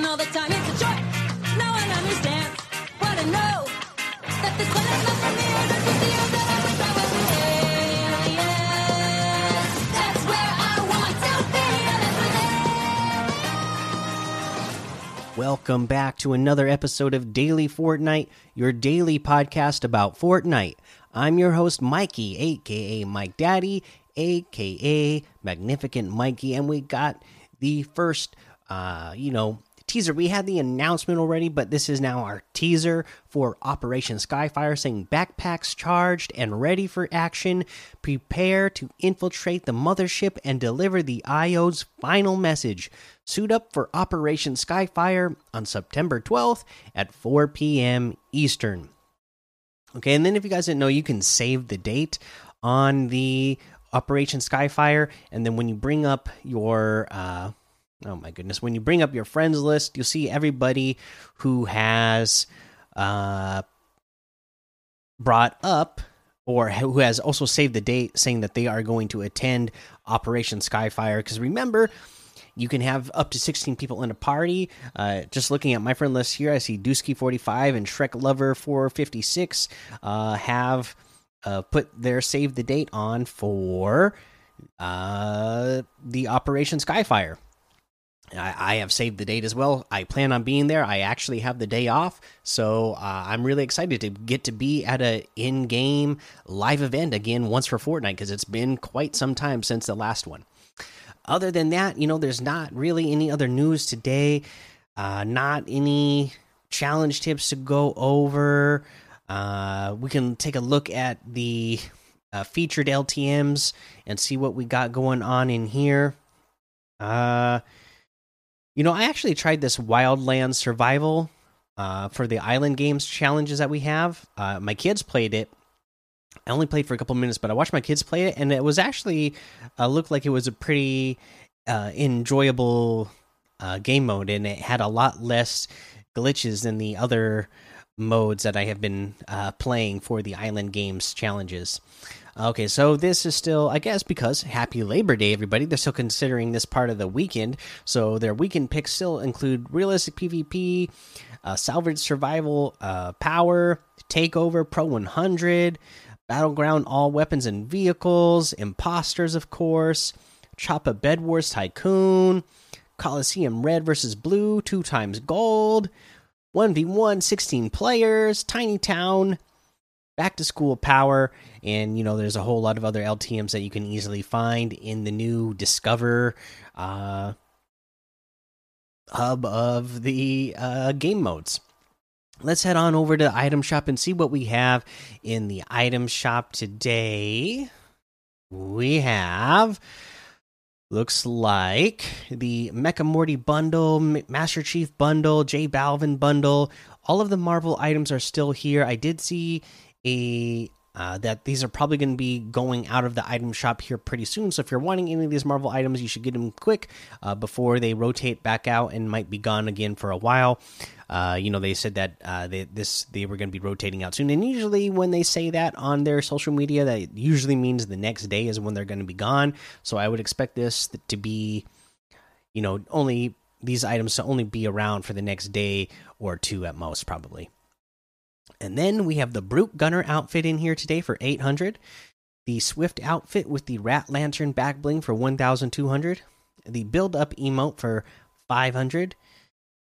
all the time. It's a understands what I know. That this one is not for me. The I they Welcome back to another episode of Daily Fortnite, your daily podcast about Fortnite. I'm your host, Mikey, aka Mike Daddy, aka Magnificent Mikey, and we got the first, uh, you know, teaser. We had the announcement already, but this is now our teaser for Operation Skyfire saying backpacks charged and ready for action. Prepare to infiltrate the mothership and deliver the IO's final message. Suit up for Operation Skyfire on September 12th at 4 p.m. Eastern. Okay, and then if you guys didn't know, you can save the date on the Operation Skyfire, and then when you bring up your uh, oh my goodness, when you bring up your friends list, you'll see everybody who has uh, brought up or who has also saved the date, saying that they are going to attend Operation Skyfire. Because remember, you can have up to 16 people in a party. Uh, just looking at my friend list here, I see Dusky45 and Shrek Lover 456 uh, have uh, put their save the date on for uh, the Operation Skyfire. I, I have saved the date as well. I plan on being there. I actually have the day off, so uh, I'm really excited to get to be at a in-game live event again once for Fortnite because it's been quite some time since the last one other than that, you know, there's not really any other news today. Uh, not any challenge tips to go over. Uh, we can take a look at the uh, featured LTMs and see what we got going on in here. Uh, you know, I actually tried this Wildlands Survival uh, for the Island Games challenges that we have. Uh, my kids played it I only played for a couple minutes, but I watched my kids play it, and it was actually uh, looked like it was a pretty uh, enjoyable uh, game mode, and it had a lot less glitches than the other modes that I have been uh, playing for the Island Games challenges. Okay, so this is still, I guess, because Happy Labor Day, everybody. They're still considering this part of the weekend, so their weekend picks still include realistic PvP, uh, salvage survival, uh, power, takeover, pro 100. Battleground all weapons and vehicles, imposters, of course, Choppa Bed Wars Tycoon, Coliseum Red versus Blue, two times gold, 1v1, 16 players, Tiny Town, Back to School Power, and you know, there's a whole lot of other LTMs that you can easily find in the new Discover uh, hub of the uh, game modes. Let's head on over to item shop and see what we have in the item shop today. We have looks like the mecha morty bundle master chief bundle j balvin bundle. All of the marvel items are still here. I did see a uh, that these are probably going to be going out of the item shop here pretty soon. So if you're wanting any of these Marvel items, you should get them quick uh, before they rotate back out and might be gone again for a while. Uh, you know, they said that uh, they, this they were going to be rotating out soon, and usually when they say that on their social media, that usually means the next day is when they're going to be gone. So I would expect this to be, you know, only these items to only be around for the next day or two at most, probably. And then we have the Brute Gunner outfit in here today for 800. The Swift outfit with the Rat Lantern back bling for 1200. The Build Up emote for 500.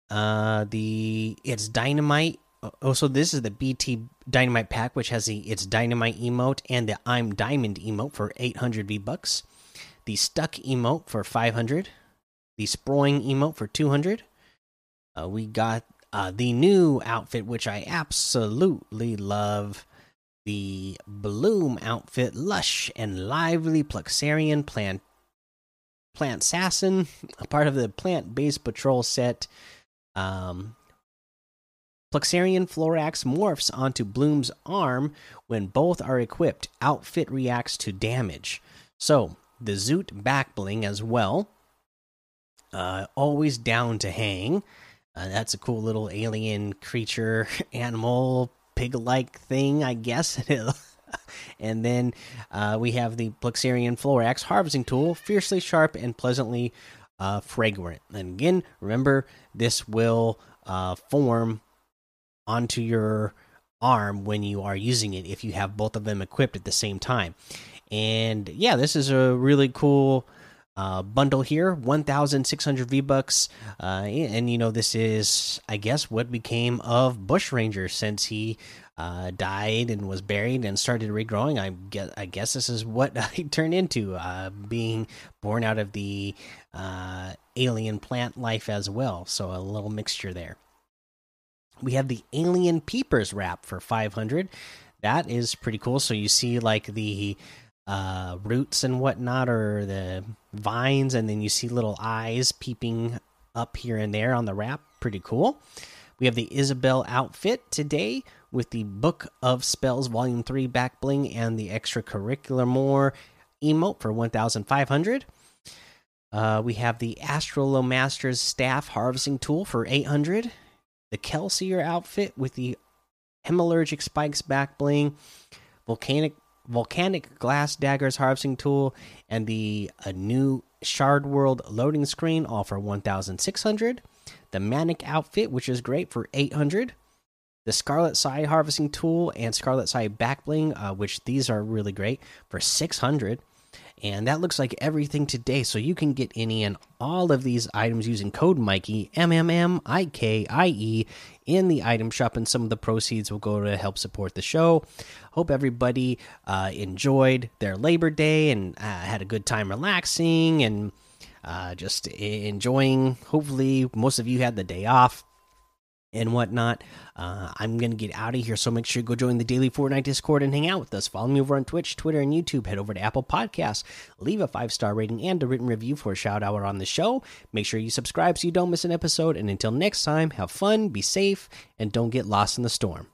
Uh the It's Dynamite. Also, this is the BT Dynamite pack, which has the It's Dynamite emote and the I'm Diamond emote for 800 V bucks. The Stuck emote for 500. The Sproing emote for 200. Uh, we got uh, the new outfit, which I absolutely love, the Bloom outfit, lush and lively Pluxarian plant plant assassin, a part of the plant based patrol set. Um, Pluxarian Florax morphs onto Bloom's arm when both are equipped. Outfit reacts to damage. So the Zoot back bling as well. Uh, always down to hang. Uh, that's a cool little alien creature, animal, pig like thing, I guess. and then uh, we have the Pluxarian Florax harvesting tool, fiercely sharp and pleasantly uh, fragrant. And again, remember this will uh, form onto your arm when you are using it if you have both of them equipped at the same time. And yeah, this is a really cool uh, bundle here 1600 v bucks uh, and you know this is i guess what became of bushranger since he uh, died and was buried and started regrowing. I guess i guess this is what i turned into uh, being born out of the uh, alien plant life as well. So a little mixture there. We have the alien peepers wrap for 500 that is pretty cool. So you see like the uh, roots and whatnot or the vines, and then you see little eyes peeping up here and there on the wrap. Pretty cool. We have the Isabel outfit today with the Book of Spells Volume 3 back bling and the extracurricular more emote for 1500. Uh, we have the Astrolomaster's staff harvesting tool for 800. The Kelsier outfit with the Hemalurgic spikes back bling, volcanic volcanic glass daggers harvesting tool and the a new shard world loading screen all for 1600 the manic outfit which is great for 800 the scarlet side harvesting tool and scarlet side back bling uh, which these are really great for 600 and that looks like everything today. So you can get any and all of these items using code Mikey M M M I K I E in the item shop, and some of the proceeds will go to help support the show. Hope everybody uh, enjoyed their Labor Day and uh, had a good time relaxing and uh, just enjoying. Hopefully, most of you had the day off and whatnot. Uh, I'm going to get out of here, so make sure you go join the daily Fortnite Discord and hang out with us. Follow me over on Twitch, Twitter, and YouTube. Head over to Apple Podcasts, leave a five star rating and a written review for a shout out on the show. Make sure you subscribe so you don't miss an episode. And until next time, have fun, be safe, and don't get lost in the storm.